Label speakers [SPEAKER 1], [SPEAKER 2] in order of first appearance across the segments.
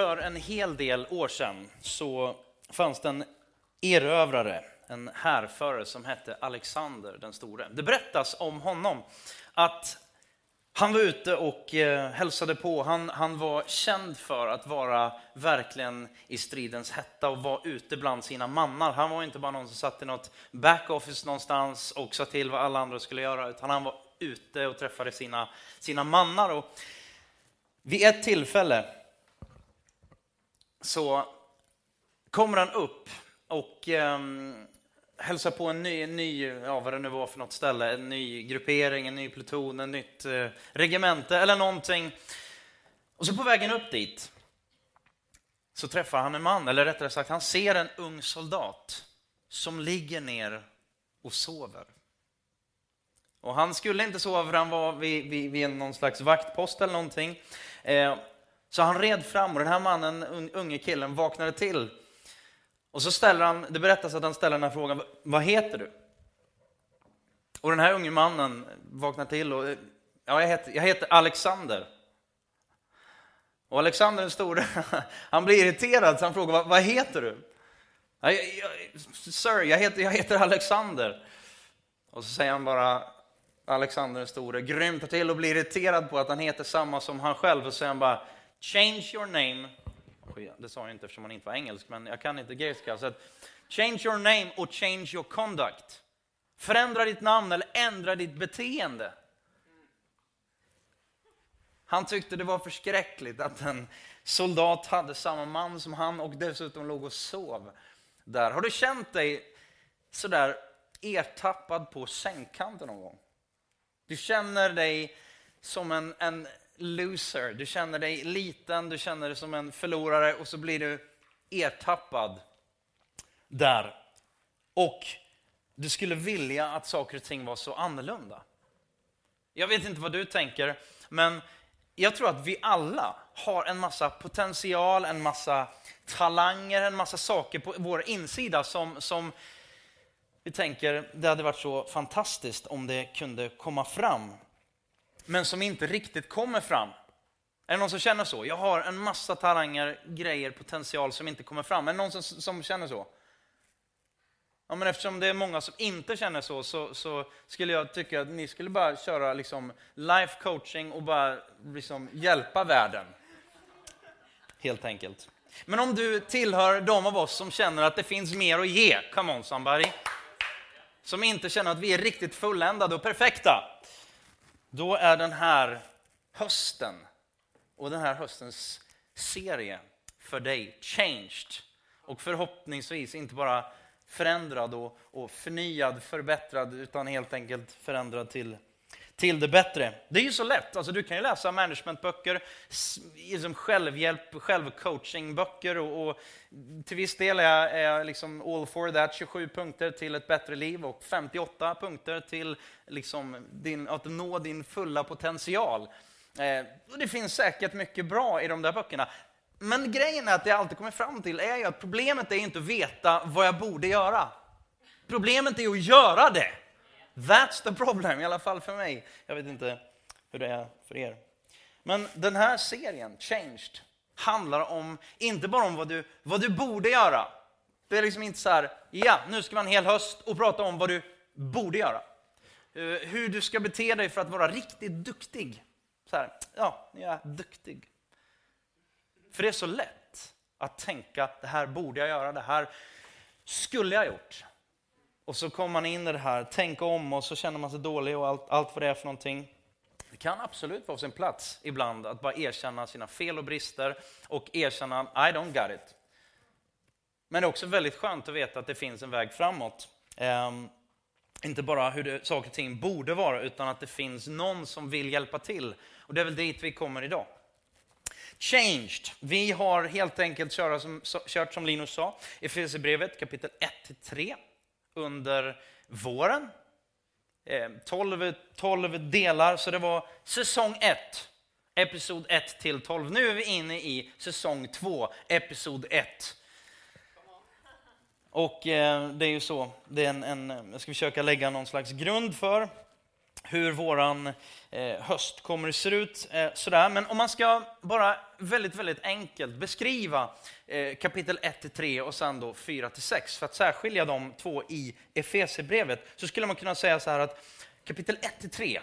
[SPEAKER 1] för en hel del år sedan så fanns det en erövrare, en härförare som hette Alexander den store. Det berättas om honom att han var ute och eh, hälsade på. Han, han var känd för att vara verkligen i stridens hetta och var ute bland sina mannar. Han var inte bara någon som satt i något backoffice någonstans och sa till vad alla andra skulle göra, utan han var ute och träffade sina, sina mannar. Och vid ett tillfälle så kommer han upp och eh, hälsar på en ny, ny, ja vad det nu var för något ställe, en ny gruppering, en ny pluton, en nytt eh, regemente eller någonting. Och så på vägen upp dit så träffar han en man, eller rättare sagt han ser en ung soldat som ligger ner och sover. Och han skulle inte sova för han var vid, vid, vid någon slags vaktpost eller någonting. Eh, så han red fram och den här mannen, unge killen, vaknade till. Och så ställer han, det berättas att han ställer den här frågan, vad heter du? Och den här unge mannen vaknar till och, ja, jag heter, jag heter Alexander. Och Alexander den store, han blir irriterad så han frågar, vad, vad heter du? Jag, jag, Sir, jag heter, jag heter Alexander. Och så säger han bara, Alexander den store, grymt till och blir irriterad på att han heter samma som han själv. Och så säger han bara, change your name. Det sa jag inte eftersom han inte var engelsk, men jag kan inte grekiska. Så att, change your name och change your conduct. Förändra ditt namn eller ändra ditt beteende. Han tyckte det var förskräckligt att en soldat hade samma man som han och dessutom låg och sov där. Har du känt dig sådär ertappad på sängkanten någon gång? Du känner dig som en, en loser, du känner dig liten, du känner dig som en förlorare och så blir du ertappad där. Och du skulle vilja att saker och ting var så annorlunda. Jag vet inte vad du tänker, men jag tror att vi alla har en massa potential, en massa talanger, en massa saker på vår insida som, som vi tänker det hade varit så fantastiskt om det kunde komma fram men som inte riktigt kommer fram. Är det någon som känner så? Jag har en massa talanger, grejer, potential som inte kommer fram. Är det någon som, som känner så? Ja, men eftersom det är många som inte känner så, så, så skulle jag tycka att ni skulle bara köra liksom life coaching och bara liksom hjälpa världen. Helt enkelt. Men om du tillhör de av oss som känner att det finns mer att ge, come on somebody. Som inte känner att vi är riktigt fulländade och perfekta då är den här hösten och den här höstens serie för dig changed. Och förhoppningsvis inte bara förändrad och, och förnyad, förbättrad, utan helt enkelt förändrad till, till det bättre. Det är ju så lätt, alltså du kan ju läsa managementböcker, liksom självhjälp, självcoachingböcker och, och till viss del är jag, är jag liksom all for that, 27 punkter till ett bättre liv och 58 punkter till liksom din, att nå din fulla potential. Eh, och det finns säkert mycket bra i de där böckerna. Men grejen är att det jag alltid kommer fram till är ju att problemet är inte att veta vad jag borde göra. Problemet är att göra det. That's the problem, i alla fall för mig. Jag vet inte hur det är för er. Men den här serien, Changed, handlar om, inte bara om vad du, vad du borde göra. Det är liksom inte så här, ja, nu ska man en hel höst och prata om vad du borde göra. Eh, hur du ska bete dig för att vara riktigt duktig. Så här, ja, jag är duktig. För det är så lätt att tänka, det här borde jag göra, det här skulle jag gjort. Och så kommer man in i det här, tänka om och så känner man sig dålig och allt, allt vad det är för någonting. Det kan absolut vara på sin plats ibland att bara erkänna sina fel och brister och erkänna I don't got it. Men det är också väldigt skönt att veta att det finns en väg framåt. Um, inte bara hur det, saker och ting borde vara, utan att det finns någon som vill hjälpa till. Och det är väl dit vi kommer idag. Changed. Vi har helt enkelt kört som, kört som Linus sa, Efesierbrevet kapitel 1-3 under våren. Eh, 12, 12 delar, så det var säsong 1, episod 1 till 12. Nu är vi inne i säsong 2, episod 1. Och eh, det är ju så, det är en, en, jag ska försöka lägga någon slags grund för hur våran eh, höst kommer att se ut. Eh, sådär. Men om man ska bara väldigt, väldigt enkelt beskriva eh, kapitel 1-3 och sen då 4-6 för att särskilja de två i Efesierbrevet så skulle man kunna säga så här att kapitel 1-3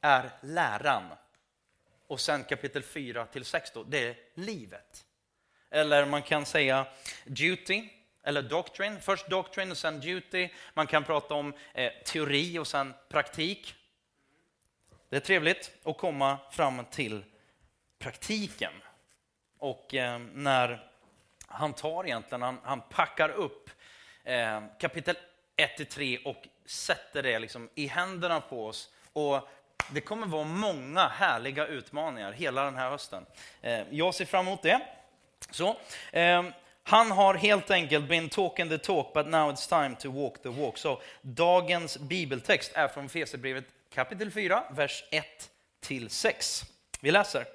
[SPEAKER 1] är läran och sen kapitel 4-6 då, det är livet. Eller man kan säga duty, eller doctrine. Först doctrine och sen duty. Man kan prata om eh, teori och sen praktik. Det är trevligt att komma fram till praktiken. Och eh, när han tar egentligen, han, han packar upp eh, kapitel 1-3 och sätter det liksom i händerna på oss. Och det kommer vara många härliga utmaningar hela den här hösten. Eh, jag ser fram emot det. Så, eh, han har helt enkelt been talking the talk, but now it's time to walk the walk. Så dagens bibeltext är från Fesebrevet kapitel 4, vers 1-6. Vi läser.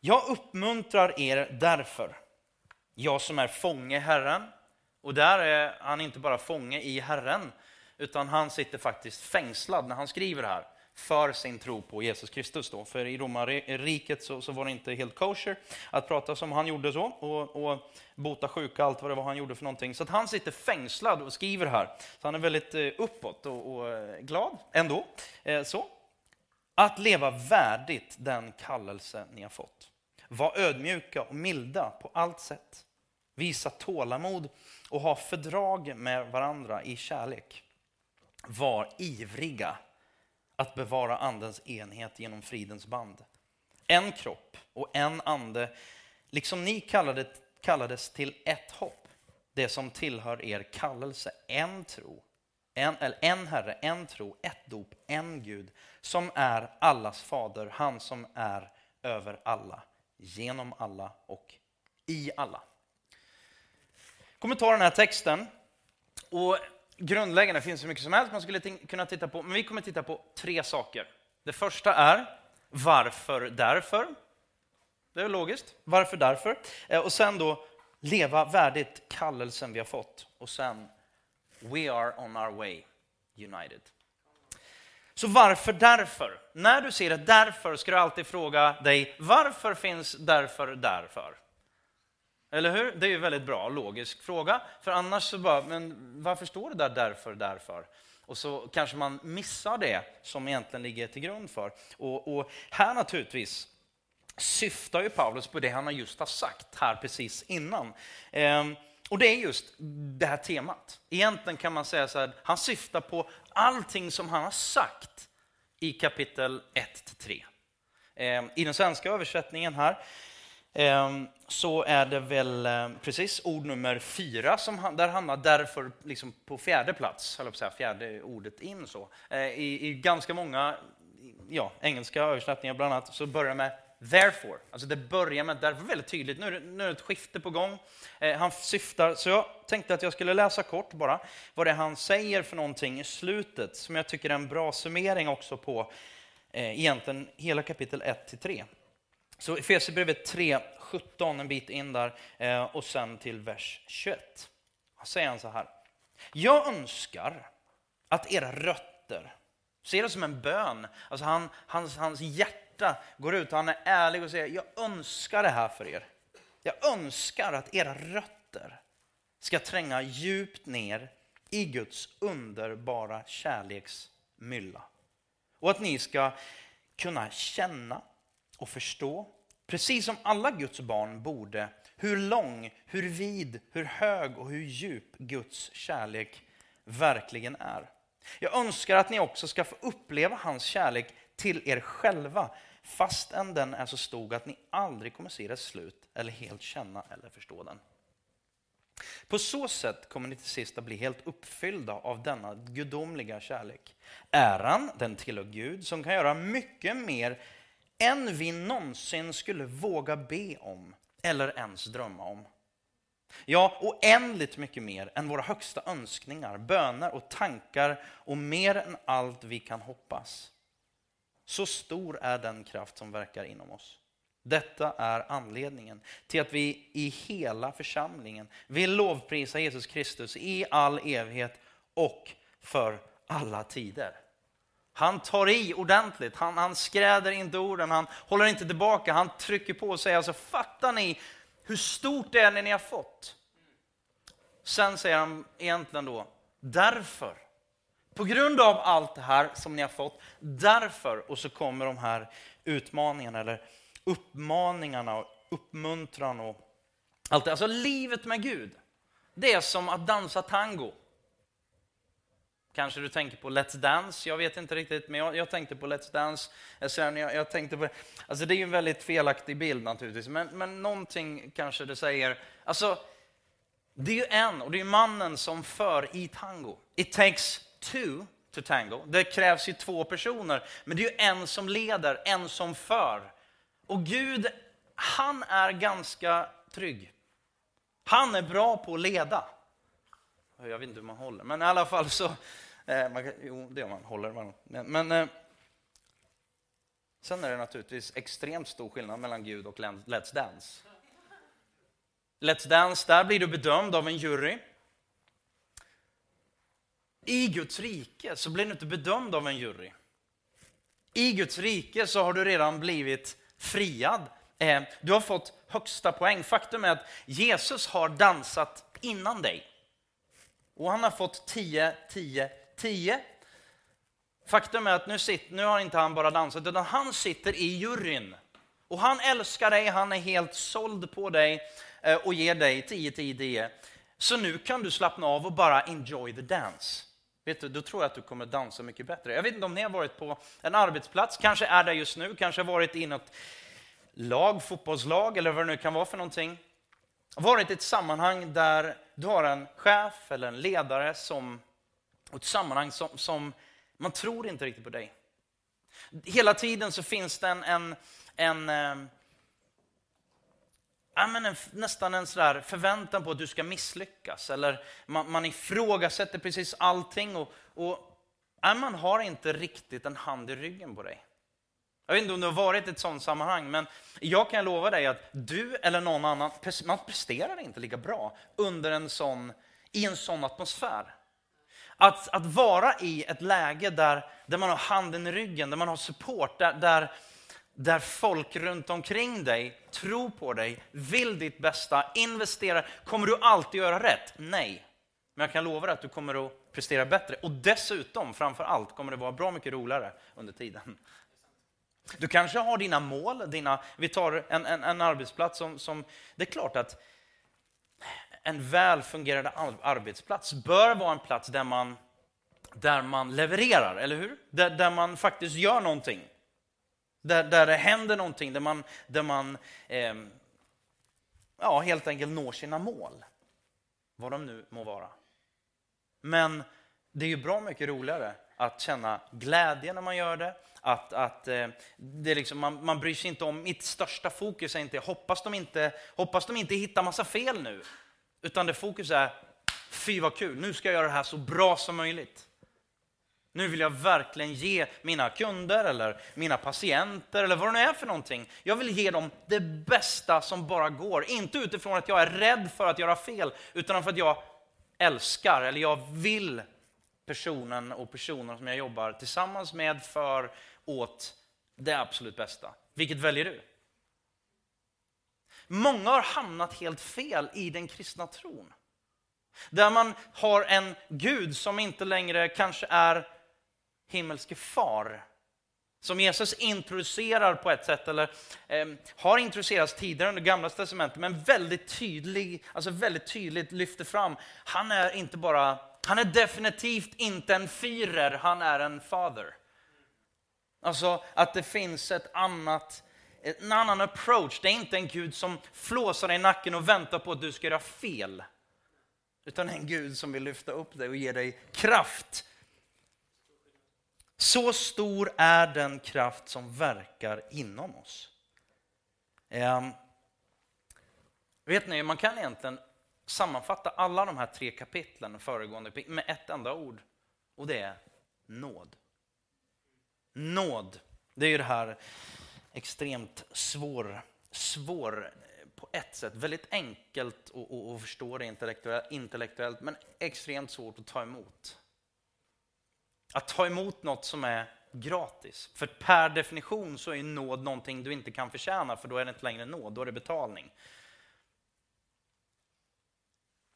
[SPEAKER 1] Jag uppmuntrar er därför, jag som är fånge i Herren. Och där är han inte bara fånge i Herren, utan han sitter faktiskt fängslad när han skriver här för sin tro på Jesus Kristus. Då. För i romarriket så, så var det inte helt kosher att prata som han gjorde så och, och bota sjuka, allt vad det var han gjorde för någonting. Så att han sitter fängslad och skriver här. Så han är väldigt eh, uppåt och, och eh, glad ändå. Eh, så. Att leva värdigt den kallelse ni har fått. Var ödmjuka och milda på allt sätt. Visa tålamod och ha fördrag med varandra i kärlek. Var ivriga att bevara andens enhet genom fridens band. En kropp och en ande, liksom ni kallade, kallades till ett hopp, det som tillhör er kallelse, en tro, en, eller en Herre, en tro, ett dop, en Gud, som är allas fader, han som är över alla, genom alla och i alla. Jag kommer ta den här texten och grundläggande, det finns så mycket som helst man skulle kunna titta på, men vi kommer titta på tre saker. Det första är varför, därför. Det är logiskt. Varför, därför. Eh, och sen då leva värdigt kallelsen vi har fått. Och sen we are on our way united. Så varför, därför? När du ser ett därför ska du alltid fråga dig varför finns därför, därför? Eller hur? Det är ju en väldigt bra logisk fråga. För annars så bara, men varför står det där därför, därför? Och så kanske man missar det som egentligen ligger till grund för. Och, och här naturligtvis syftar ju Paulus på det han just har sagt här precis innan. Ehm, och det är just det här temat. Egentligen kan man säga så här, han syftar på allting som han har sagt i kapitel 1-3. Ehm, I den svenska översättningen här Ehm, så är det väl eh, precis ord nummer fyra som där hamnar därför liksom på fjärde plats, eller säga, fjärde ordet in. Så. Eh, I, I ganska många ja, engelska översättningar bland annat så börjar det med therefore. Alltså det börjar med därför väldigt tydligt. Nu är det, nu är det ett skifte på gång. Eh, han syftar, så jag tänkte att jag skulle läsa kort bara vad det är han säger för någonting i slutet som jag tycker är en bra summering också på eh, egentligen hela kapitel 1 3. Så Efesierbrevet 3, 17, en bit in där, eh, och sen till vers 21. Han säger han så här. Jag önskar att era rötter, se det som en bön, alltså han, hans, hans hjärta går ut han är ärlig och säger, jag önskar det här för er. Jag önskar att era rötter ska tränga djupt ner i Guds underbara kärleksmylla. Och att ni ska kunna känna och förstå, precis som alla Guds barn borde, hur lång, hur vid, hur hög och hur djup Guds kärlek verkligen är. Jag önskar att ni också ska få uppleva hans kärlek till er själva, fastän den är så stor att ni aldrig kommer se dess slut eller helt känna eller förstå den. På så sätt kommer ni till sist att bli helt uppfyllda av denna gudomliga kärlek. Äran, den tillhör Gud som kan göra mycket mer än vi någonsin skulle våga be om eller ens drömma om. Ja, oändligt mycket mer än våra högsta önskningar, böner och tankar och mer än allt vi kan hoppas. Så stor är den kraft som verkar inom oss. Detta är anledningen till att vi i hela församlingen vill lovprisa Jesus Kristus i all evighet och för alla tider. Han tar i ordentligt, han, han skräder inte orden, han håller inte tillbaka, han trycker på och säger alltså, fattar ni hur stort det är ni har fått? Sen säger han egentligen då, därför, på grund av allt det här som ni har fått, därför, och så kommer de här utmaningarna eller uppmaningarna och uppmuntran och allt det. Alltså livet med Gud, det är som att dansa tango. Kanske du tänker på Let's Dance, jag vet inte riktigt, men jag, jag tänkte på Let's Dance. Eh, sen jag, jag, tänkte på, alltså det är ju en väldigt felaktig bild naturligtvis, men, men någonting kanske det säger. Alltså, det är ju en, och det är mannen som för i tango. It takes two to tango. Det krävs ju två personer, men det är ju en som leder, en som för. Och Gud, han är ganska trygg. Han är bra på att leda. Jag vet inte hur man håller, men i alla fall så... Eh, man, jo, det gör man, håller man. Men, eh, sen är det naturligtvis extremt stor skillnad mellan Gud och Let's Dance. Let's Dance, där blir du bedömd av en jury. I Guds rike så blir du inte bedömd av en jury. I Guds rike så har du redan blivit friad. Eh, du har fått högsta poäng. Faktum är att Jesus har dansat innan dig. Och han har fått 10, 10, 10. Faktum är att nu, sitter, nu har inte han bara dansat, utan han sitter i juryn. Och han älskar dig, han är helt såld på dig eh, och ger dig 10, 10, 10. Så nu kan du slappna av och bara enjoy the dance. Vet du, då tror jag att du kommer dansa mycket bättre. Jag vet inte om ni har varit på en arbetsplats, kanske är där just nu, kanske varit i något lag, fotbollslag eller vad det nu kan vara för någonting. Varit i ett sammanhang där du har en chef eller en ledare som, och ett sammanhang som, som man tror inte riktigt på dig. Hela tiden så finns det en, en, en äh, men en, nästan en sådär förväntan på att du ska misslyckas. Eller man, man ifrågasätter precis allting och, och äh, man har inte riktigt en hand i ryggen på dig. Jag vet inte om du har varit i ett sådant sammanhang, men jag kan lova dig att du eller någon annan, man presterar inte lika bra under en sån, i en sån atmosfär. Att, att vara i ett läge där, där man har handen i ryggen, där man har support, där, där, där folk runt omkring dig tror på dig, vill ditt bästa, investerar. Kommer du alltid göra rätt? Nej. Men jag kan lova dig att du kommer att prestera bättre. Och dessutom, framför allt, kommer det vara bra mycket roligare under tiden. Du kanske har dina mål, dina, vi tar en, en, en arbetsplats som, som, det är klart att en väl fungerande arbetsplats bör vara en plats där man, där man levererar, eller hur? Där, där man faktiskt gör någonting. Där, där det händer någonting, där man, där man eh, ja, helt enkelt når sina mål. Vad de nu må vara. Men det är ju bra mycket roligare att känna glädje när man gör det, att, att eh, det liksom, man, man bryr sig inte om, mitt största fokus är inte, hoppas de inte, hoppas de inte hittar massa fel nu. Utan det fokus är, fy vad kul, nu ska jag göra det här så bra som möjligt. Nu vill jag verkligen ge mina kunder eller mina patienter eller vad det nu är för någonting. Jag vill ge dem det bästa som bara går. Inte utifrån att jag är rädd för att göra fel, utan för att jag älskar eller jag vill personen och personerna som jag jobbar tillsammans med för åt det absolut bästa. Vilket väljer du? Många har hamnat helt fel i den kristna tron. Där man har en Gud som inte längre kanske är himmelske far. Som Jesus introducerar på ett sätt, eller eh, har introducerats tidigare under gamla testamentet, men väldigt, tydlig, alltså väldigt tydligt lyfter fram. Han är inte bara, han är definitivt inte en fyrer, han är en father. Alltså att det finns ett annat, en annan approach. Det är inte en Gud som flåsar dig i nacken och väntar på att du ska göra fel. Utan en Gud som vill lyfta upp dig och ge dig kraft. Så stor är den kraft som verkar inom oss. Um, vet ni, man kan egentligen sammanfatta alla de här tre kapitlen föregående med ett enda ord. Och det är nåd. Nåd, det är ju det här extremt svår, svår eh, på ett sätt, väldigt enkelt att, förstå det intellektuellt, men extremt svårt att ta emot. Att ta emot något som är gratis. För per definition så är nåd någonting du inte kan förtjäna, för då är det inte längre nåd, då är det betalning.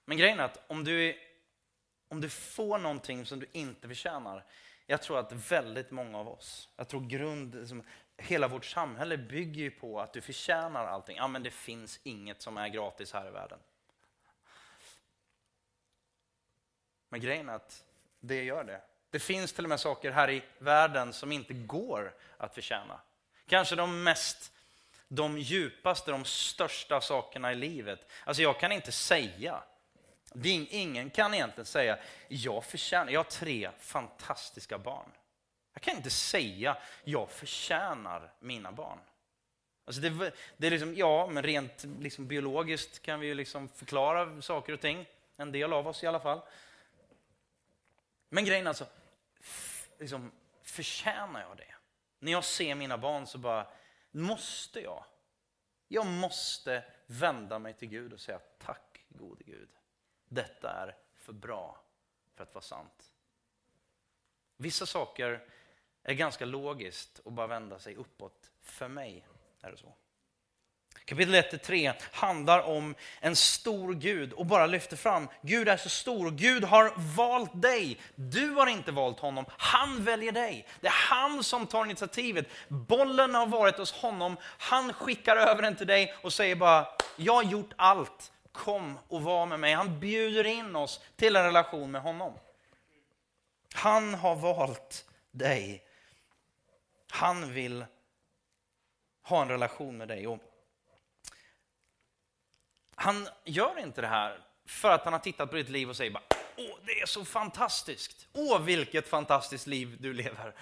[SPEAKER 1] Men grejen är att om du, om du får någonting som du inte förtjänar, jag tror att väldigt många av oss, jag tror grund, liksom, hela vårt samhälle bygger ju på att du förtjänar allting. Ja, men det finns inget som är gratis här i världen. Men grejen är att det gör det. Det finns till och med saker här i världen som inte går att förtjäna. Kanske de mest, de djupaste, de största sakerna i livet. Alltså jag kan inte säga, ingen kan egentligen säga, jag förtjänar, jag har tre fantastiska barn. Jag kan inte säga, jag förtjänar mina barn. Alltså det, det är liksom, ja, men rent liksom biologiskt kan vi liksom förklara saker och ting. En del av oss i alla fall. Men grejen alltså, liksom, förtjänar jag det? När jag ser mina barn så bara, måste jag? Jag måste vända mig till Gud och säga tack gode Gud. Detta är för bra för att vara sant. Vissa saker är ganska logiskt att bara vända sig uppåt. För mig är det så. Kapitel 1-3 handlar om en stor Gud och bara lyfter fram, Gud är så stor, Gud har valt dig. Du har inte valt honom, han väljer dig. Det är han som tar initiativet. Bollen har varit hos honom, han skickar över den till dig och säger bara, jag har gjort allt, kom och var med mig. Han bjuder in oss till en relation med honom. Han har valt dig. Han vill ha en relation med dig. Och han gör inte det här för att han har tittat på ditt liv och säger bara, åh, det är så fantastiskt. Åh, vilket fantastiskt liv du lever.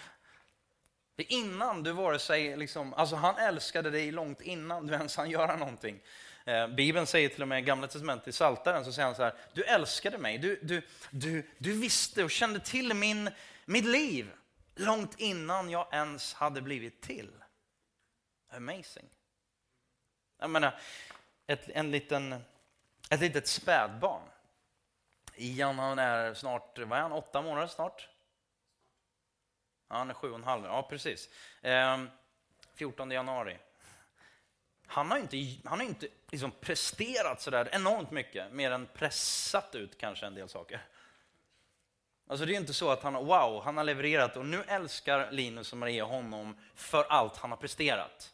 [SPEAKER 1] Innan du vare sig, liksom, alltså han älskade dig långt innan du ens hann göra någonting. Eh, Bibeln säger till och med i Gamla Testamentet i Psaltaren så säger han så här, du älskade mig, du, du, du, du visste och kände till min, mitt liv långt innan jag ens hade blivit till. Amazing. Jag menar, ett, en liten, ett litet spädbarn. Ian han är snart, vad är han, åtta månader snart? Ja, han är sju och en halv, ja precis. Ehm, 14 januari. Han har inte, han har inte liksom presterat sådär enormt mycket, mer än pressat ut kanske en del saker. Alltså det är inte så att han, wow, han har levererat och nu älskar Linus och Maria honom för allt han har presterat.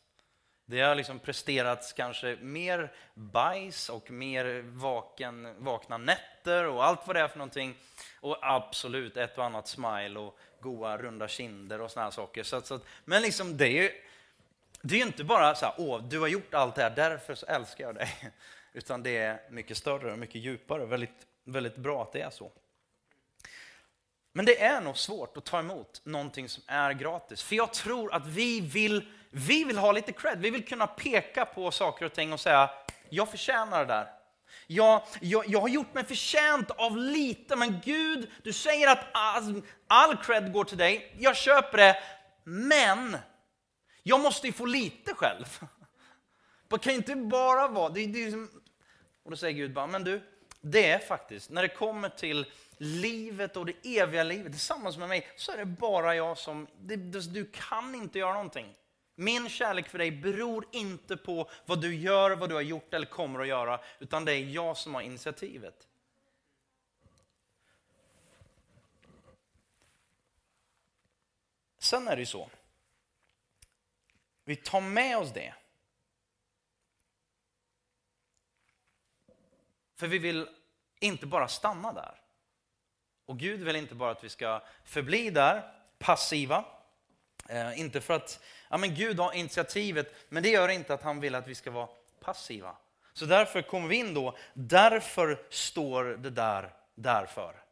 [SPEAKER 1] Det har liksom presterats kanske mer bajs och mer vaken, vakna nätter och allt vad det är för någonting. Och absolut ett och annat smile och goa runda kinder och såna saker. Så, så, men liksom det är ju det är inte bara så här, åh, du har gjort allt det här, därför så älskar jag dig. Utan det är mycket större och mycket djupare. Väldigt, väldigt bra att det är så. Men det är nog svårt att ta emot någonting som är gratis. För jag tror att vi vill, vi vill ha lite cred. Vi vill kunna peka på saker och ting och säga, jag förtjänar det där. Jag, jag, jag har gjort mig förtjänt av lite, men Gud, du säger att all, all cred går till dig. Jag köper det, men jag måste ju få lite själv. Det kan inte bara vara... Det, det, och då säger Gud bara, men du, det är faktiskt, när det kommer till livet och det eviga livet tillsammans med mig, så är det bara jag som... Det, du kan inte göra någonting. Min kärlek för dig beror inte på vad du gör, vad du har gjort eller kommer att göra, utan det är jag som har initiativet. Sen är det ju så, vi tar med oss det. För vi vill inte bara stanna där. Och Gud vill inte bara att vi ska förbli där, passiva. Eh, inte för att ja, men Gud har initiativet, men det gör inte att han vill att vi ska vara passiva. Så därför kommer vi in då, därför står det där därför.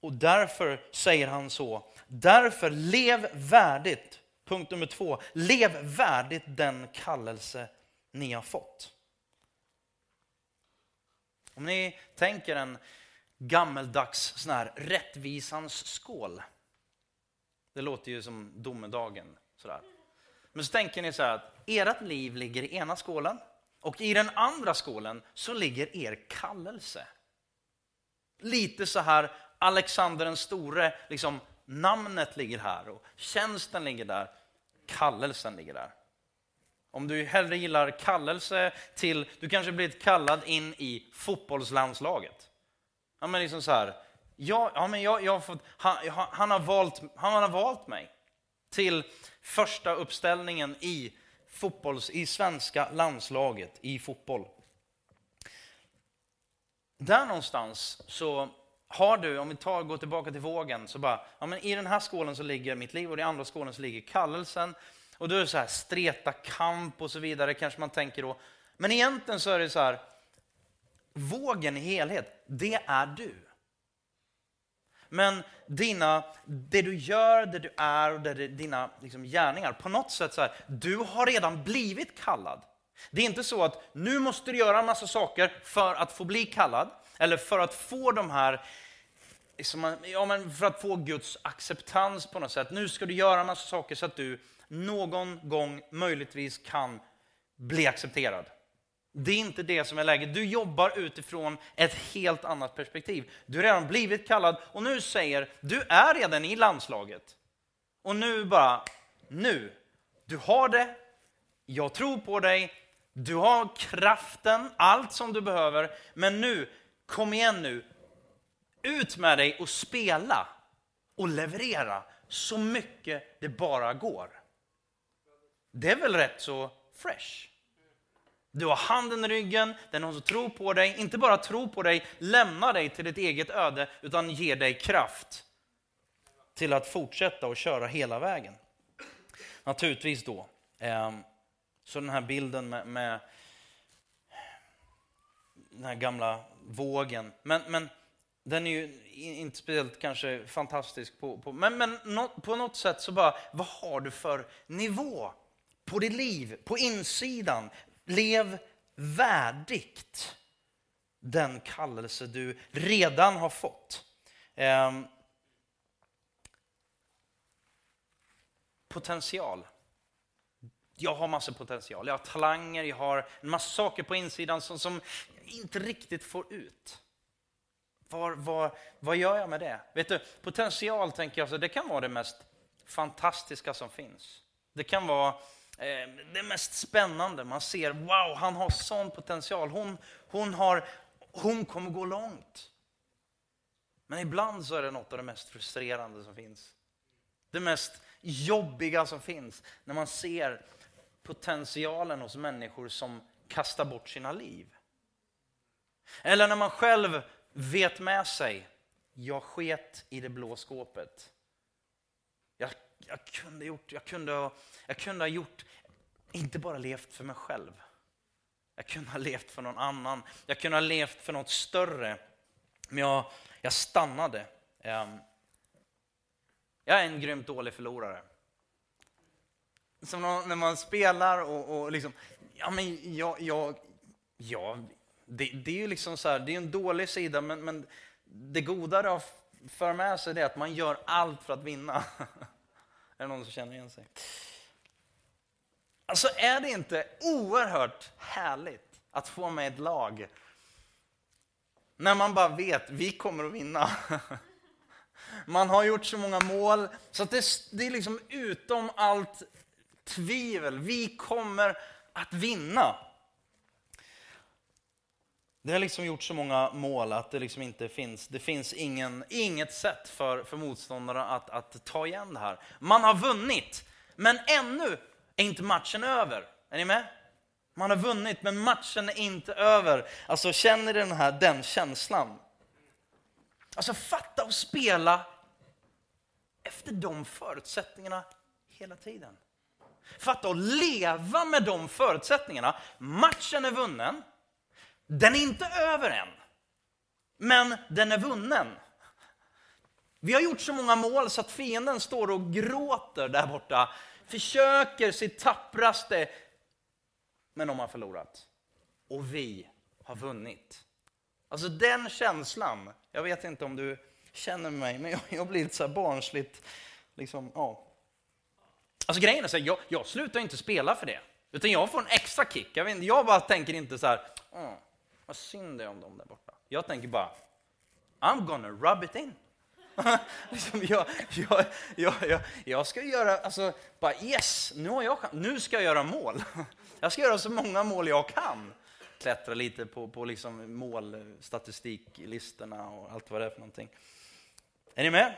[SPEAKER 1] Och därför säger han så, därför lev värdigt. Punkt nummer två, lev värdigt den kallelse ni har fått. Om ni tänker en gammeldags sån här rättvisans skål. Det låter ju som domedagen. Sådär. Men så tänker ni så här att ert liv ligger i ena skålen och i den andra skålen så ligger er kallelse. Lite så här Alexander den store liksom namnet ligger här och tjänsten ligger där. Kallelsen ligger där. Om du hellre gillar kallelse till, du kanske blivit kallad in i fotbollslandslaget. Ja, men liksom så här, ja, ja, men jag, jag har fått, han, han, har valt, han har valt mig till första uppställningen i, fotbolls, i svenska landslaget i fotboll. Där någonstans så har du, om vi tar, går tillbaka till vågen, så bara, ja, men i den här skålen så ligger mitt liv och i andra skålen så ligger kallelsen. Och då är det så här, streta kamp och så vidare, kanske man tänker då. Men egentligen så är det så här, vågen i helhet, det är du. Men dina, det du gör, det du är och det, dina liksom, gärningar, på något sätt så här, du har redan blivit kallad. Det är inte så att nu måste du göra en massa saker för att få bli kallad, eller för att få de här liksom, ja, men för att få Guds acceptans på något sätt. Nu ska du göra en massa saker så att du någon gång möjligtvis kan bli accepterad. Det är inte det som är läget. Du jobbar utifrån ett helt annat perspektiv. Du har redan blivit kallad och nu säger du är redan i landslaget. Och nu bara, nu. Du har det, jag tror på dig, du har kraften, allt som du behöver. Men nu, kom igen nu. Ut med dig och spela och leverera så mycket det bara går. Det är väl rätt så fresh? Du har handen i ryggen, den är någon som tror på dig, inte bara tror på dig, lämnar dig till ditt eget öde, utan ger dig kraft till att fortsätta och köra hela vägen. Naturligtvis då, ehm, så den här bilden med, med den här gamla vågen, men, men den är ju inte speciellt kanske fantastisk på, på men, men på något sätt så bara, vad har du för nivå på ditt liv, på insidan? Lev värdigt den kallelse du redan har fått. Eh, potential. Jag har massor potential. Jag har talanger, jag har en massa saker på insidan som, som inte riktigt får ut. Var, var, vad gör jag med det? Vet du, potential tänker jag, så det kan vara det mest fantastiska som finns. Det kan vara Eh, det mest spännande. Man ser, wow, han har sån potential. Hon, hon, har, hon kommer gå långt. Men ibland så är det något av det mest frustrerande som finns. Det mest jobbiga som finns. När man ser potentialen hos människor som kastar bort sina liv. Eller när man själv vet med sig, jag sket i det blå skåpet. Jag, jag, kunde, gjort, jag, kunde, jag kunde ha gjort, inte bara levt för mig själv. Jag kunde ha levt för någon annan. Jag kunde ha levt för något större. Men jag, jag stannade. Ehm, jag är en grymt dålig förlorare. Som när man spelar och, och liksom, ja men jag, jag, ja, det, det är ju liksom så här, det är en dålig sida men, men det goda det har för med sig är att man gör allt för att vinna. Är det någon som känner igen sig? Alltså är det inte oerhört härligt att få med ett lag när man bara vet vi kommer att vinna. Man har gjort så många mål så att det, det är liksom utom allt tvivel. Vi kommer att vinna. Det har liksom gjort så många mål att det liksom inte finns, det finns ingen, inget sätt för, för motståndarna att, att ta igen det här. Man har vunnit, men ännu är inte matchen över. Är ni med? Man har vunnit, men matchen är inte över. Alltså känner ni den här den känslan? Alltså fatta och spela efter de förutsättningarna hela tiden. Fatta att leva med de förutsättningarna. Matchen är vunnen. Den är inte över än, men den är vunnen. Vi har gjort så många mål så att fienden står och gråter där borta, försöker sitt tappraste, men de har förlorat. Och vi har vunnit. Alltså den känslan, jag vet inte om du känner mig, men jag, jag blir lite så här barnsligt, liksom, ja. Alltså grejen är så här, jag, jag slutar inte spela för det, utan jag får en extra kick. Jag, vet, jag bara tänker inte så här, vad synd det är om dem där borta. Jag tänker bara, I'm gonna rub it in. liksom, jag, jag, jag, jag, jag ska göra, alltså, bara yes, nu, har jag, nu ska jag göra mål. Jag ska göra så många mål jag kan. Klättra lite på, på liksom målstatistiklistorna och allt vad det är för någonting. Är ni med?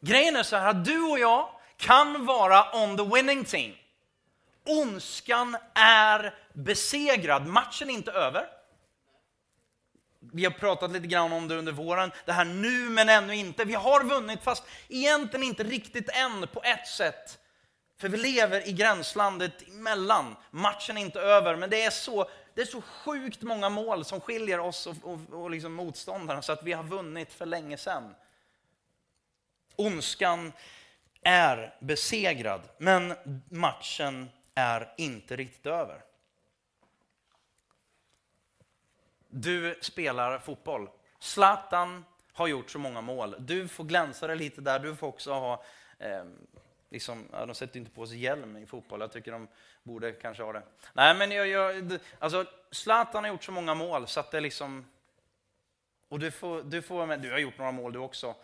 [SPEAKER 1] Grejen är så här du och jag kan vara on the winning team. Ondskan är besegrad, matchen är inte över. Vi har pratat lite grann om det under våren, det här nu men ännu inte. Vi har vunnit fast egentligen inte riktigt än på ett sätt. För vi lever i gränslandet emellan. Matchen är inte över, men det är så, det är så sjukt många mål som skiljer oss och, och, och liksom motståndarna så att vi har vunnit för länge sedan. Ondskan är besegrad, men matchen är inte riktigt över. Du spelar fotboll. Zlatan har gjort så många mål. Du får glänsa dig lite där. Du får också ha... Eh, liksom, de sätter inte på sig hjälm i fotboll. Jag tycker de borde kanske ha det. Nej, men jag, jag, alltså, Zlatan har gjort så många mål så att det liksom... Och du får, du får du har gjort några mål du också.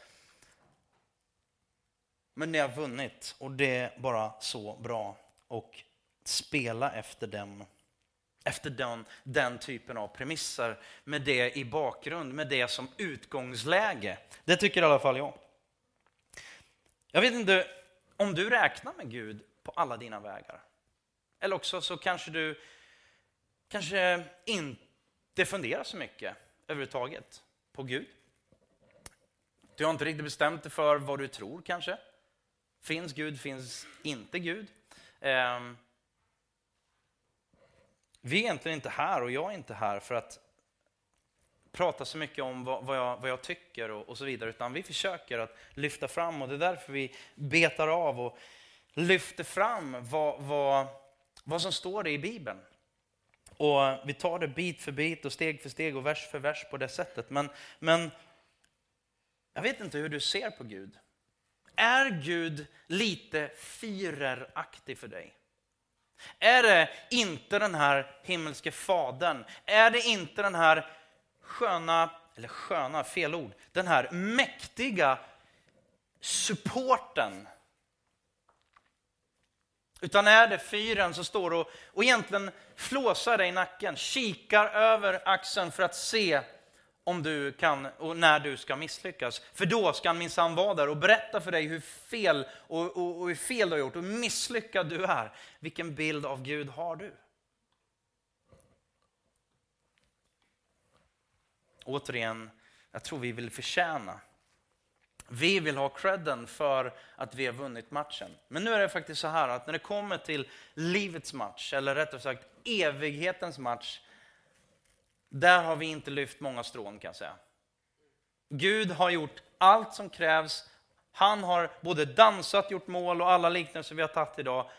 [SPEAKER 1] Men ni har vunnit och det är bara så bra. Och spela efter den, efter den, den typen av premisser med det i bakgrund, med det som utgångsläge. Det tycker i alla fall jag. Jag vet inte om du räknar med Gud på alla dina vägar. Eller också så kanske du kanske inte funderar så mycket överhuvudtaget på Gud. Du har inte riktigt bestämt dig för vad du tror kanske. Finns Gud, finns inte Gud? Ehm, vi är egentligen inte här och jag är inte här för att prata så mycket om vad, vad, jag, vad jag, tycker och, och, så vidare, utan vi försöker att lyfta fram och det är därför vi betar av och lyfter fram vad, vad, vad som står i Bibeln. Och vi tar det bit för bit och steg för steg och vers för vers på det sättet. Men, men jag vet inte hur du ser på Gud. Är Gud lite fyreraktig för dig? Är det inte den här himmelske fadern? Är det inte den här sköna, eller sköna, fel ord, den här mäktiga supporten? Utan är det fyren som står och, och egentligen flåsar dig i nacken, kikar över axeln för att se om du kan och när du ska misslyckas. För då ska han minsann vara där och berätta för dig hur fel och, och, och hur fel du har gjort och hur misslyckad du är. Vilken bild av Gud har du? Återigen, jag tror vi vill förtjäna. Vi vill ha credden för att vi har vunnit matchen. Men nu är det faktiskt så här att när det kommer till livets match, eller rättare sagt evighetens match, där har vi inte lyft många strån kan jag säga. Gud har gjort allt som krävs. Han har både dansat, gjort mål och alla liknelser vi har tagit idag.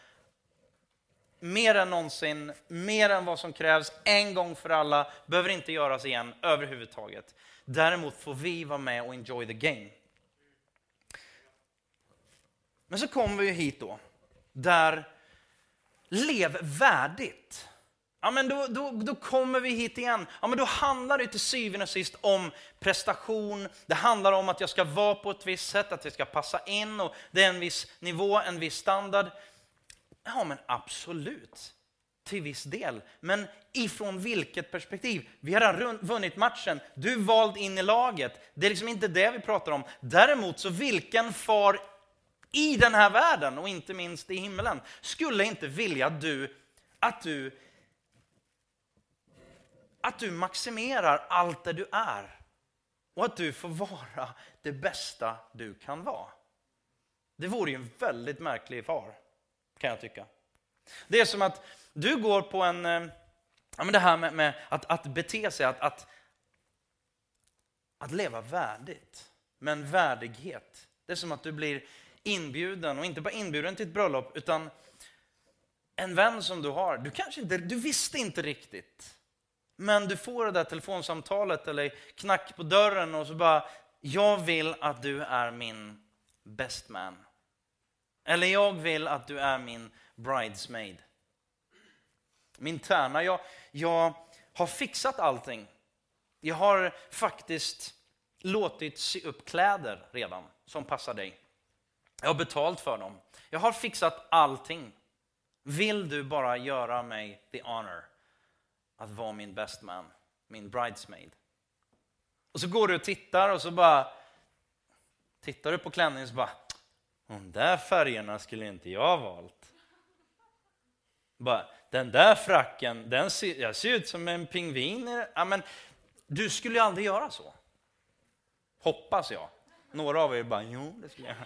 [SPEAKER 1] Mer än någonsin, mer än vad som krävs, en gång för alla, behöver inte göras igen överhuvudtaget. Däremot får vi vara med och enjoy the game. Men så kommer vi hit då, där lev värdigt ja, men då, då, då kommer vi hit igen. Ja, men då handlar det till syvende och sist om prestation. Det handlar om att jag ska vara på ett visst sätt, att jag ska passa in och det är en viss nivå, en viss standard. Ja, men absolut. Till viss del. Men ifrån vilket perspektiv? Vi har redan vunnit matchen. Du är vald in i laget. Det är liksom inte det vi pratar om. Däremot så vilken far i den här världen och inte minst i himlen skulle inte vilja du, att du att du maximerar allt det du är och att du får vara det bästa du kan vara. Det vore ju en väldigt märklig far, kan jag tycka. Det är som att du går på en, eh, ja men det här med, med att, att bete sig, att, att, att leva värdigt, med en värdighet. Det är som att du blir inbjuden, och inte bara inbjuden till ett bröllop, utan en vän som du har, du kanske inte, du visste inte riktigt men du får det där telefonsamtalet eller knack på dörren och så bara, jag vill att du är min best man. Eller jag vill att du är min bridesmaid. Min tärna, jag, jag har fixat allting. Jag har faktiskt låtit sy upp kläder redan som passar dig. Jag har betalt för dem. Jag har fixat allting. Vill du bara göra mig the honor att vara min best man, min bridesmaid? Och så går du och tittar och så bara tittar du på klänningen och så bara, de där färgerna skulle inte jag ha valt. Bara, den där fracken, den ser, jag ser ut som en pingvin. Ja, men, du skulle ju aldrig göra så. Hoppas jag. Några av er bara, jo, det skulle jag.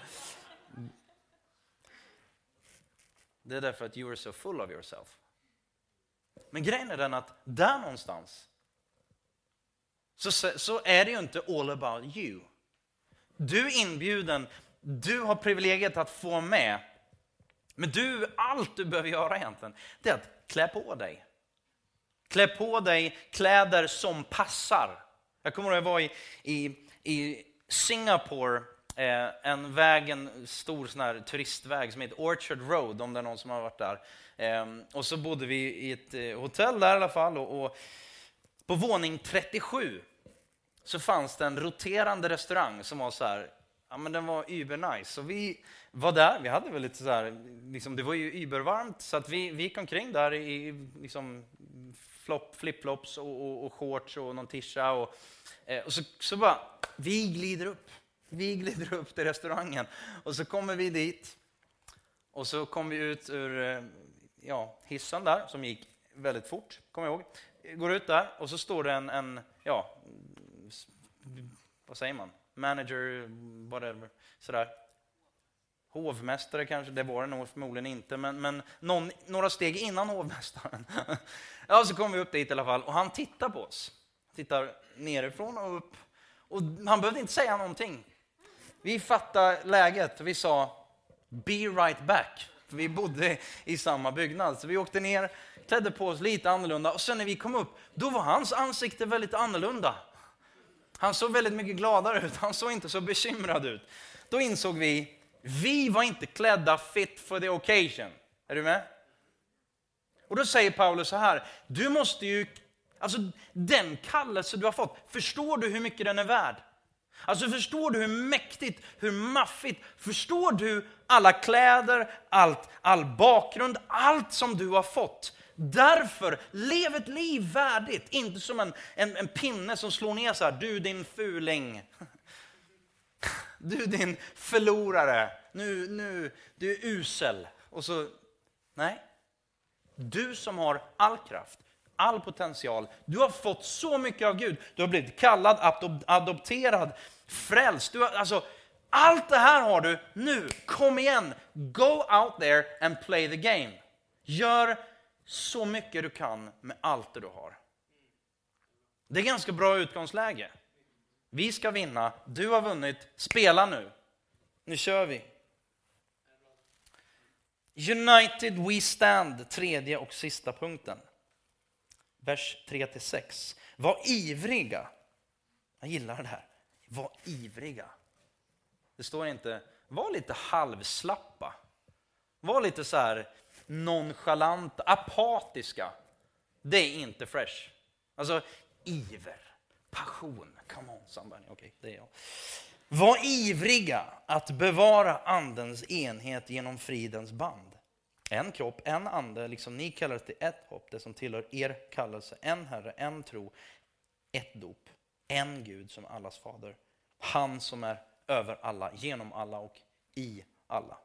[SPEAKER 1] Det är därför att you are so full of yourself. Men grejen är den att där någonstans så, så är det ju inte all about you. Du är inbjuden, du har privilegiet att få med. Men du, allt du behöver göra egentligen, det är att klä på dig. Klä på dig kläder som passar. Jag kommer ihåg att jag var i, i, i Singapore, eh, en väg, en stor sån här turistväg som heter Orchard Road, om det är någon som har varit där. Ehm, och så bodde vi i ett eh, hotell där i alla fall. Och, på våning 37 så fanns det en roterande restaurang som var så här, ja men den var übernice. Så vi var där, vi hade väl lite så här, liksom, det var ju übervarmt så att vi, vi gick omkring där i liksom, flipflops och, och, och shorts och någon tisha. Och, eh, och så, så bara, vi glider upp. Vi glider upp till restaurangen och så kommer vi dit. Och så kom vi ut ur eh, ja, hissen där som gick väldigt fort, kommer jag ihåg. Går ut där och så står det en, en ja, vad säger man, manager, whatever, sådär. Hovmästare kanske, det var det nog förmodligen inte, men, men någon, några steg innan hovmästaren. ja, så kom vi upp dit i alla fall och han tittar på oss. Tittar nerifrån och upp. Och han behövde inte säga någonting. Vi fattade läget och vi sa Be right back. För vi bodde i samma byggnad. Så vi åkte ner, klädde på oss lite annorlunda och sen när vi kom upp, då var hans ansikte väldigt annorlunda. Han såg väldigt mycket gladare ut, han såg inte så bekymrad ut. Då insåg vi, vi var inte klädda fit for the occasion. Är du med? Och då säger Paulus så här, du måste ju, alltså den kallelse du har fått, förstår du hur mycket den är värd? Alltså förstår du hur mäktigt, hur maffigt, förstår du alla kläder, allt, all bakgrund, allt som du har fått? Därför, lev ett liv värdigt, inte som en, en, en pinne som slår ner så här, du din fuling. Du din förlorare, nu, nu, du är usel. Och så, nej. Du som har all kraft, all potential, du har fått så mycket av Gud. Du har blivit kallad, adopterad, frälst. Du har, alltså, allt det här har du nu. Kom igen, go out there and play the game. Gör så mycket du kan med allt det du har. Det är ganska bra utgångsläge. Vi ska vinna, du har vunnit, spela nu. Nu kör vi. United We Stand, tredje och sista punkten. Vers 3-6. Var ivriga. Jag gillar det här. Var ivriga. Det står inte, var lite halvslappa. Var lite så här, nonchalanta, apatiska. Det är inte fresh. Alltså iver, passion. Come on somebody. Okay, det är jag. Var ivriga att bevara andens enhet genom fridens band. En kropp, en ande, liksom ni kallades till ett hopp, det som tillhör er kallelse. En Herre, en tro, ett dop. En Gud som allas fader. Han som är över alla, genom alla och i alla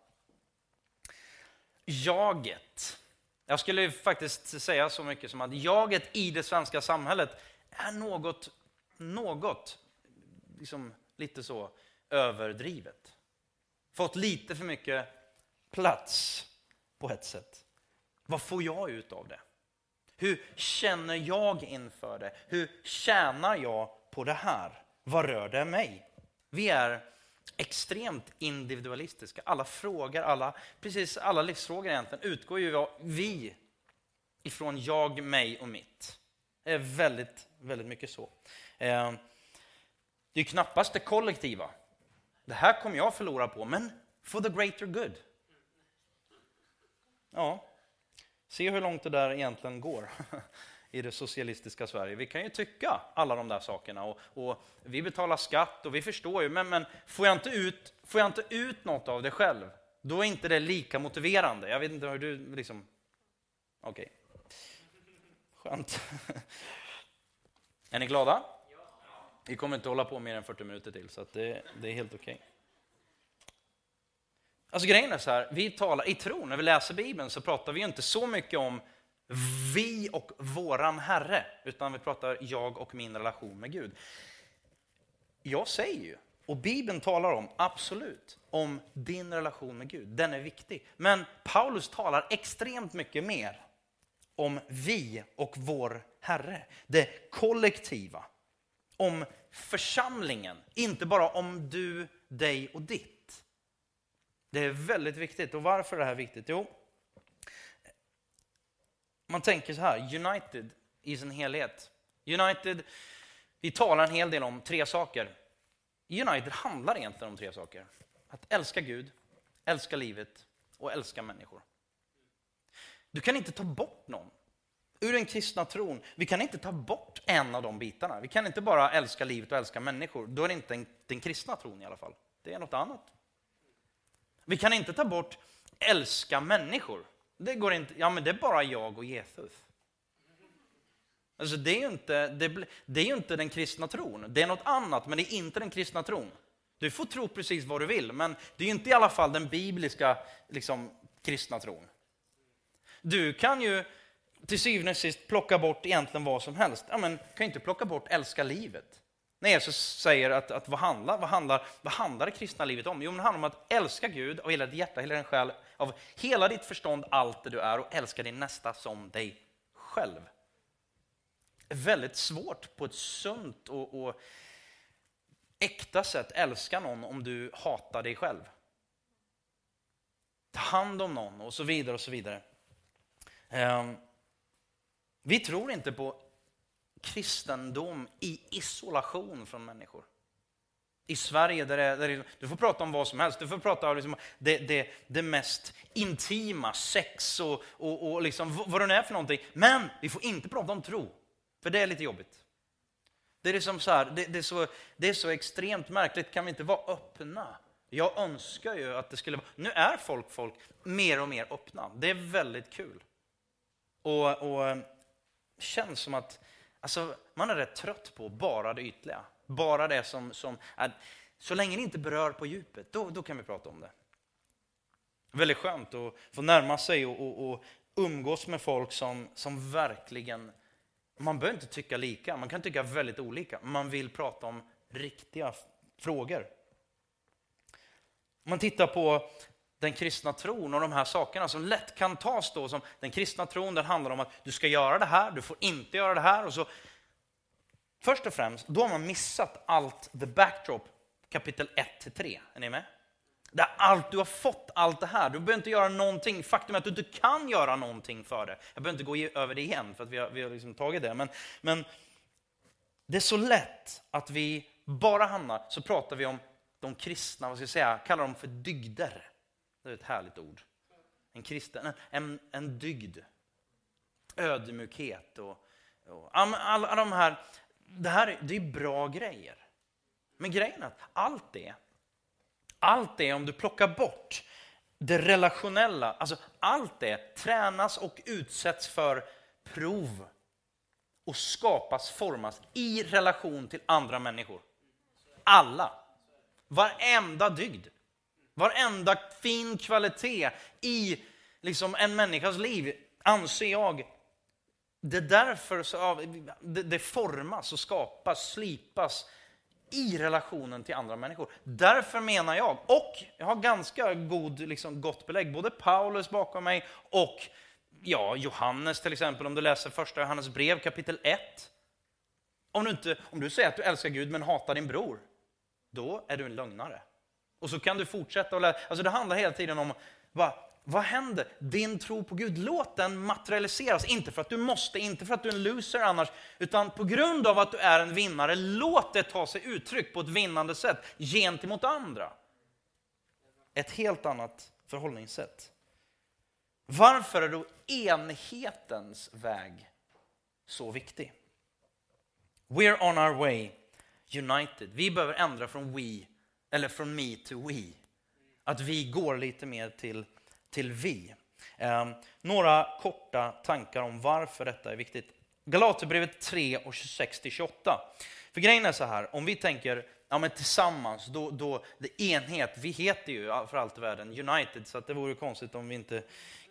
[SPEAKER 1] jaget. Jag skulle faktiskt säga så mycket som att jaget i det svenska samhället är något, något liksom lite så överdrivet. Fått lite för mycket plats på ett sätt. Vad får jag ut av det? Hur känner jag inför det? Hur tjänar jag på det här? Vad rör det mig? Vi är extremt individualistiska. Alla frågor, alla, precis alla livsfrågor egentligen utgår ju av vi ifrån jag, mig och mitt. Det är väldigt, väldigt mycket så. Eh, det är knappast det kollektiva. Det här kommer jag förlora på, men for the greater good. Ja, se hur långt det där egentligen går i det socialistiska Sverige. Vi kan ju tycka alla de där sakerna och, och vi betalar skatt och vi förstår ju, men, men får, jag inte ut, får jag inte ut något av det själv, då är inte det lika motiverande. Jag vet inte hur du liksom... Okej. Okay. Skönt. Är ni glada? Vi kommer inte hålla på mer än 40 minuter till, så det, det är helt okej. Okay. Alltså grejen är så här, vi talar i tron när vi läser Bibeln så pratar vi inte så mycket om vi och våran Herre, utan vi pratar jag och min relation med Gud. Jag säger ju, och Bibeln talar om, absolut, om din relation med Gud. Den är viktig. Men Paulus talar extremt mycket mer om vi och vår Herre. Det kollektiva. Om församlingen, inte bara om du, dig och ditt. Det är väldigt viktigt. Och varför är det här viktigt? Jo, man tänker så här, United i sin helhet. United, vi talar en hel del om tre saker. United handlar egentligen om tre saker. Att älska Gud, älska livet och älska människor. Du kan inte ta bort någon ur den kristna tron. Vi kan inte ta bort en av de bitarna. Vi kan inte bara älska livet och älska människor. Då är det inte den kristna tron i alla fall. Det är något annat. Vi kan inte ta bort älska människor. Det går inte. Ja, men det är bara jag och Jesus. Alltså det är ju inte, det, det är inte den kristna tron. Det är något annat, men det är inte den kristna tron. Du får tro precis vad du vill, men det är inte i alla fall den bibliska liksom, kristna tron. Du kan ju till syvende och sist plocka bort egentligen vad som helst. Ja, men kan inte plocka bort älska livet. När Jesus säger att, att vad, handlar, vad, handlar, vad handlar det kristna livet om? Jo, det handlar om att älska Gud av hela ditt hjärta, hela din själ, av hela ditt förstånd, allt det du är och älska din nästa som dig själv. Det är väldigt svårt på ett sunt och, och äkta sätt älska någon om du hatar dig själv. Ta hand om någon och så vidare och så vidare. Um, vi tror inte på kristendom i isolation från människor. I Sverige, där, det, där du får prata om vad som helst. Du får prata om liksom det, det, det, mest intima, sex och, och, och liksom vad det nu är för någonting. Men vi får inte prata om tro, för det är lite jobbigt. Det är, liksom så här, det, det, är så, det är så extremt märkligt, kan vi inte vara öppna? Jag önskar ju att det skulle vara... Nu är folk, folk mer och mer öppna. Det är väldigt kul. Och, och eh, känns som att alltså, man är rätt trött på bara det ytliga. Bara det som, som är, så länge det inte berör på djupet, då, då kan vi prata om det. Väldigt skönt att få närma sig och, och, och umgås med folk som, som verkligen, man behöver inte tycka lika, man kan tycka väldigt olika. Man vill prata om riktiga frågor. Om man tittar på den kristna tron och de här sakerna som lätt kan tas då som den kristna tron, den handlar om att du ska göra det här, du får inte göra det här. Och så, först och främst, då har man missat allt the backdrop, kapitel 1-3. Är ni med? Där allt, du har fått allt det här, du behöver inte göra någonting. Faktum är att du inte kan göra någonting för det. Jag behöver inte gå över det igen, för att vi har, vi har liksom tagit det. Men, men det är så lätt att vi bara hamnar, så pratar vi om de kristna, vad ska jag säga, kallar dem för dygder. Det är ett härligt ord. En kristen, en, en dygd. Ödmjukhet och, och alla, de här. Det här det är bra grejer. Men grejen är att allt det, allt det om du plockar bort det relationella, alltså allt det tränas och utsätts för prov och skapas, formas i relation till andra människor. Alla. Varenda dygd. Varenda fin kvalitet i liksom en människas liv, anser jag, det är därför så, det, det formas och skapas, slipas i relationen till andra människor. Därför menar jag, och jag har ganska god, liksom, gott belägg, både Paulus bakom mig och ja, Johannes till exempel, om du läser första Johannes brev kapitel 1. Om du, inte, om du säger att du älskar Gud men hatar din bror, då är du en lögnare. Och så kan du fortsätta och lära. Alltså det handlar hela tiden om vad, vad händer? Din tro på Gud, låt den materialiseras. Inte för att du måste, inte för att du är en loser annars, utan på grund av att du är en vinnare, låt det ta sig uttryck på ett vinnande sätt gentemot andra. Ett helt annat förhållningssätt. Varför är då enhetens väg så viktig. We're on our way united. Vi behöver ändra från we, eller från me to we. Att vi går lite mer till, till vi. Eh, några korta tankar om varför detta är viktigt. Galaterbrevet 3 och 26-28. För grejen är så här, om vi tänker ja, men tillsammans, då, då det enhet. Vi heter ju för allt i världen United, så det vore konstigt om vi inte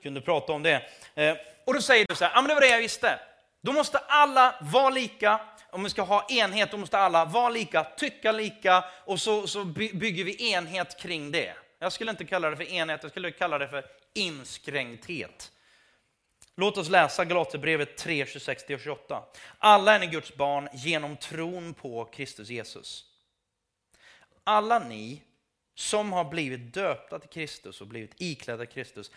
[SPEAKER 1] kunde prata om det. Eh, och då säger du så här, ja men det var det jag visste. Då måste alla vara lika, om vi ska ha enhet, då måste alla vara lika, tycka lika och så, så bygger vi enhet kring det. Jag skulle inte kalla det för enhet, jag skulle kalla det för inskränkthet. Låt oss läsa Galaterbrevet 3, 26-28. Alla är ni Guds barn genom tron på Kristus Jesus. Alla ni som har blivit döpta till Kristus och blivit iklädda Kristus.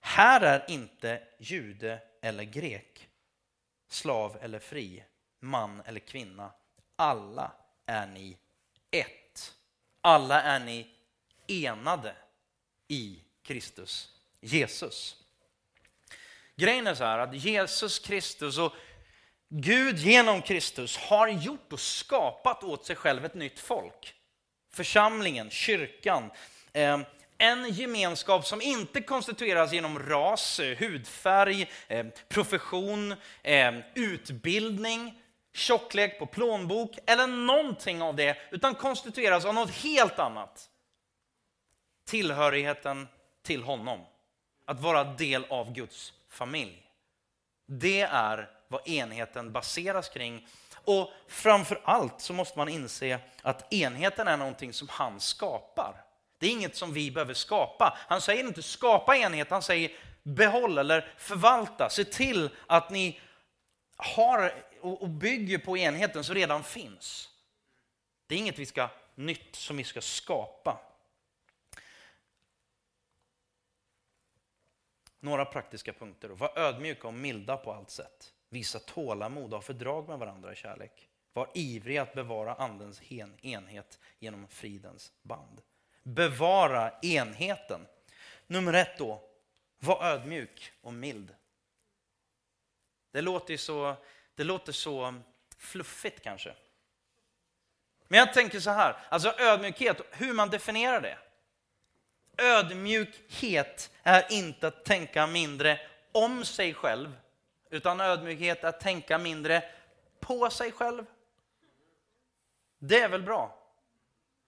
[SPEAKER 1] Här är inte jude eller grek, slav eller fri, man eller kvinna. Alla är ni ett. Alla är ni enade i Kristus Jesus. Grejen är så här att Jesus Kristus och Gud genom Kristus har gjort och skapat åt sig själv ett nytt folk. Församlingen, kyrkan. Ehm, en gemenskap som inte konstitueras genom ras, hudfärg, ehm, profession, ehm, utbildning, tjocklek på plånbok eller någonting av det, utan konstitueras av något helt annat. Tillhörigheten till honom. Att vara del av Guds familj. Det är vad enheten baseras kring. Och framför allt så måste man inse att enheten är någonting som han skapar. Det är inget som vi behöver skapa. Han säger inte skapa enhet, han säger behåll eller förvalta. Se till att ni har och bygger på enheten som redan finns. Det är inget vi ska nytt som vi ska skapa. Några praktiska punkter. Var ödmjuka och milda på allt sätt. Visa tålamod och ha fördrag med varandra i kärlek. Var ivriga att bevara andens enhet genom fridens band. Bevara enheten. Nummer ett då, var ödmjuk och mild. Det låter så, det låter så fluffigt kanske. Men jag tänker så här, alltså ödmjukhet, hur man definierar det. Ödmjukhet är inte att tänka mindre om sig själv, utan ödmjukhet är att tänka mindre på sig själv. Det är väl bra?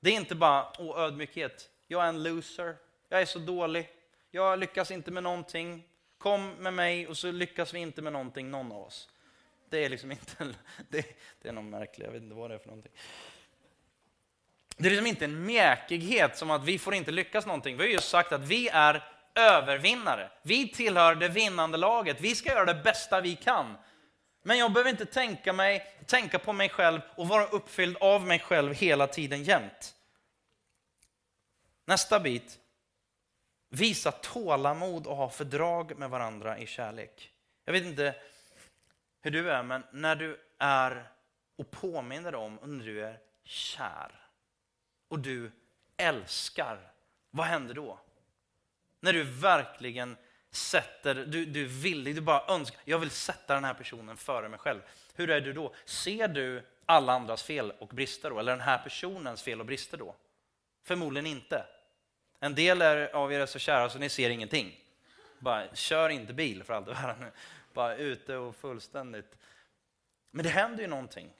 [SPEAKER 1] Det är inte bara åh, ödmjukhet. Jag är en loser. Jag är så dålig. Jag lyckas inte med någonting. Kom med mig och så lyckas vi inte med någonting, någon av oss. Det är liksom inte, det, det är någon märklig, jag vet inte vad det är för någonting. Det är liksom inte en mjäkighet som att vi får inte lyckas någonting. Vi har just sagt att vi är övervinnare. Vi tillhör det vinnande laget. Vi ska göra det bästa vi kan. Men jag behöver inte tänka, mig, tänka på mig själv och vara uppfylld av mig själv hela tiden jämt. Nästa bit. Visa tålamod och ha fördrag med varandra i kärlek. Jag vet inte hur du är, men när du är och påminner om när du är kär och du älskar, vad händer då? När du verkligen sätter, du, du är villig, du bara önskar, jag vill sätta den här personen före mig själv. Hur är du då? Ser du alla andras fel och brister då? Eller den här personens fel och brister då? Förmodligen inte. En del av er är så kära så ni ser ingenting. Bara kör inte bil för allt det världen. Bara ute och fullständigt. Men det händer ju någonting.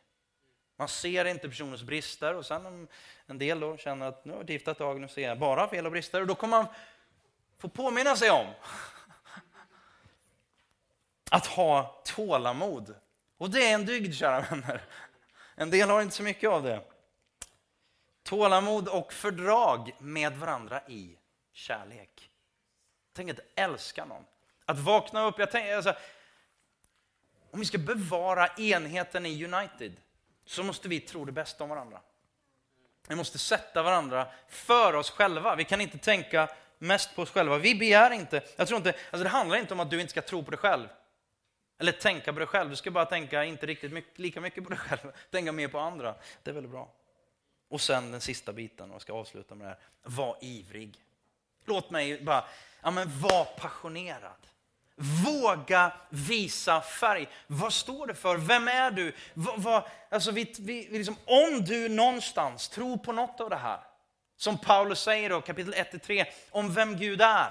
[SPEAKER 1] Man ser inte personens brister och sen om en del då känner att nu har jag gifta ett tag, nu ser jag bara fel och brister. Och då kommer man få påminna sig om att ha tålamod. Och det är en dygd, kära vänner. En del har inte så mycket av det. Tålamod och fördrag med varandra i kärlek. Tänk att älska någon. Att vakna upp. Jag tänker, alltså, om vi ska bevara enheten i United så måste vi tro det bästa om varandra. Vi måste sätta varandra för oss själva. Vi kan inte tänka mest på oss själva. Vi begär inte, jag tror inte, alltså det handlar inte om att du inte ska tro på dig själv. Eller tänka på dig själv. Du ska bara tänka inte riktigt mycket, lika mycket på dig själv. Tänka mer på andra. Det är väldigt bra. Och sen den sista biten, och jag ska avsluta med det här. Var ivrig. Låt mig bara, ja men var passionerad. Våga visa färg. Vad står det för? Vem är du? Vad, vad, alltså vi, vi, vi liksom, om du någonstans tror på något av det här, som Paulus säger då, kapitel 1-3, om vem Gud är.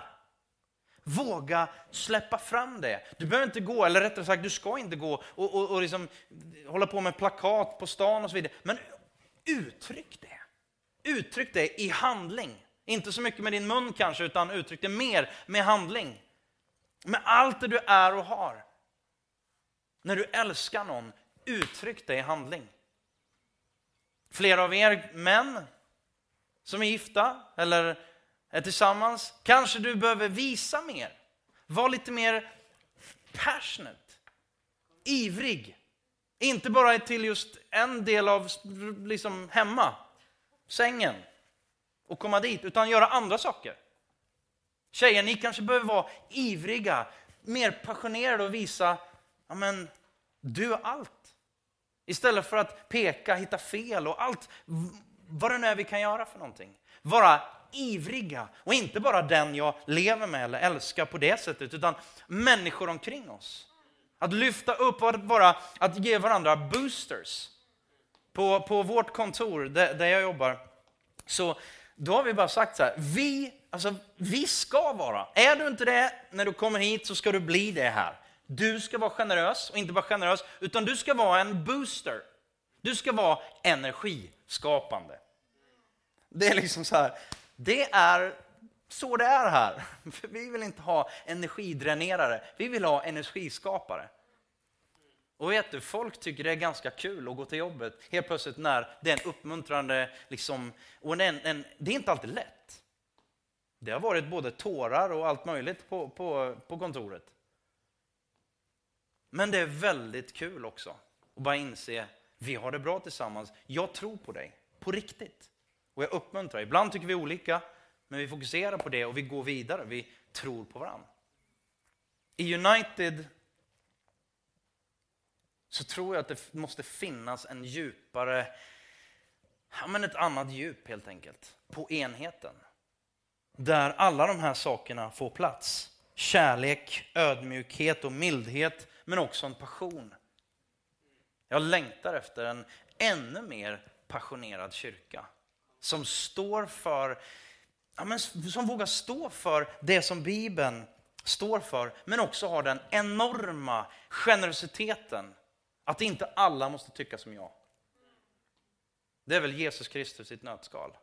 [SPEAKER 1] Våga släppa fram det. Du behöver inte gå, eller rättare sagt, du ska inte gå och, och, och liksom hålla på med plakat på stan och så vidare. Men uttryck det. Uttryck det i handling. Inte så mycket med din mun kanske, utan uttryck det mer med handling. Med allt det du är och har. När du älskar någon, uttryck det i handling. Flera av er män som är gifta eller är tillsammans, kanske du behöver visa mer. Var lite mer passionate, ivrig. Inte bara till just en del av liksom hemma, sängen och komma dit, utan göra andra saker. Tjejer, ni kanske behöver vara ivriga, mer passionerade och visa, ja men du är allt. Istället för att peka, hitta fel och allt, vad det nu är vi kan göra för någonting. Vara ivriga och inte bara den jag lever med eller älskar på det sättet, utan människor omkring oss. Att lyfta upp och att, bara, att ge varandra boosters. På, på vårt kontor där, där jag jobbar, så då har vi bara sagt så här, vi, alltså, vi ska vara, är du inte det när du kommer hit så ska du bli det här. Du ska vara generös, och inte bara generös, utan du ska vara en booster. Du ska vara energiskapande. Det är liksom så här, det är så det är här. För vi vill inte ha energidränerare, vi vill ha energiskapare. Och vet du, folk tycker det är ganska kul att gå till jobbet helt plötsligt när det är en uppmuntrande, liksom, och en, en, det är inte alltid lätt. Det har varit både tårar och allt möjligt på, på, på kontoret. Men det är väldigt kul också att bara inse, vi har det bra tillsammans, jag tror på dig, på riktigt. Och jag uppmuntrar. Ibland tycker vi olika, men vi fokuserar på det och vi går vidare. Vi tror på varandra. I United så tror jag att det måste finnas en djupare, ja men ett annat djup helt enkelt, på enheten. Där alla de här sakerna får plats. Kärlek, ödmjukhet och mildhet, men också en passion. Jag längtar efter en ännu mer passionerad kyrka som står för, ja, men, som vågar stå för det som Bibeln står för, men också har den enorma generositeten att inte alla måste tycka som jag. Det är väl Jesus Kristus i ett nötskal.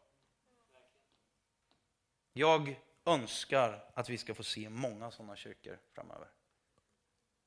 [SPEAKER 1] Jag önskar att vi ska få se många sådana kyrkor framöver.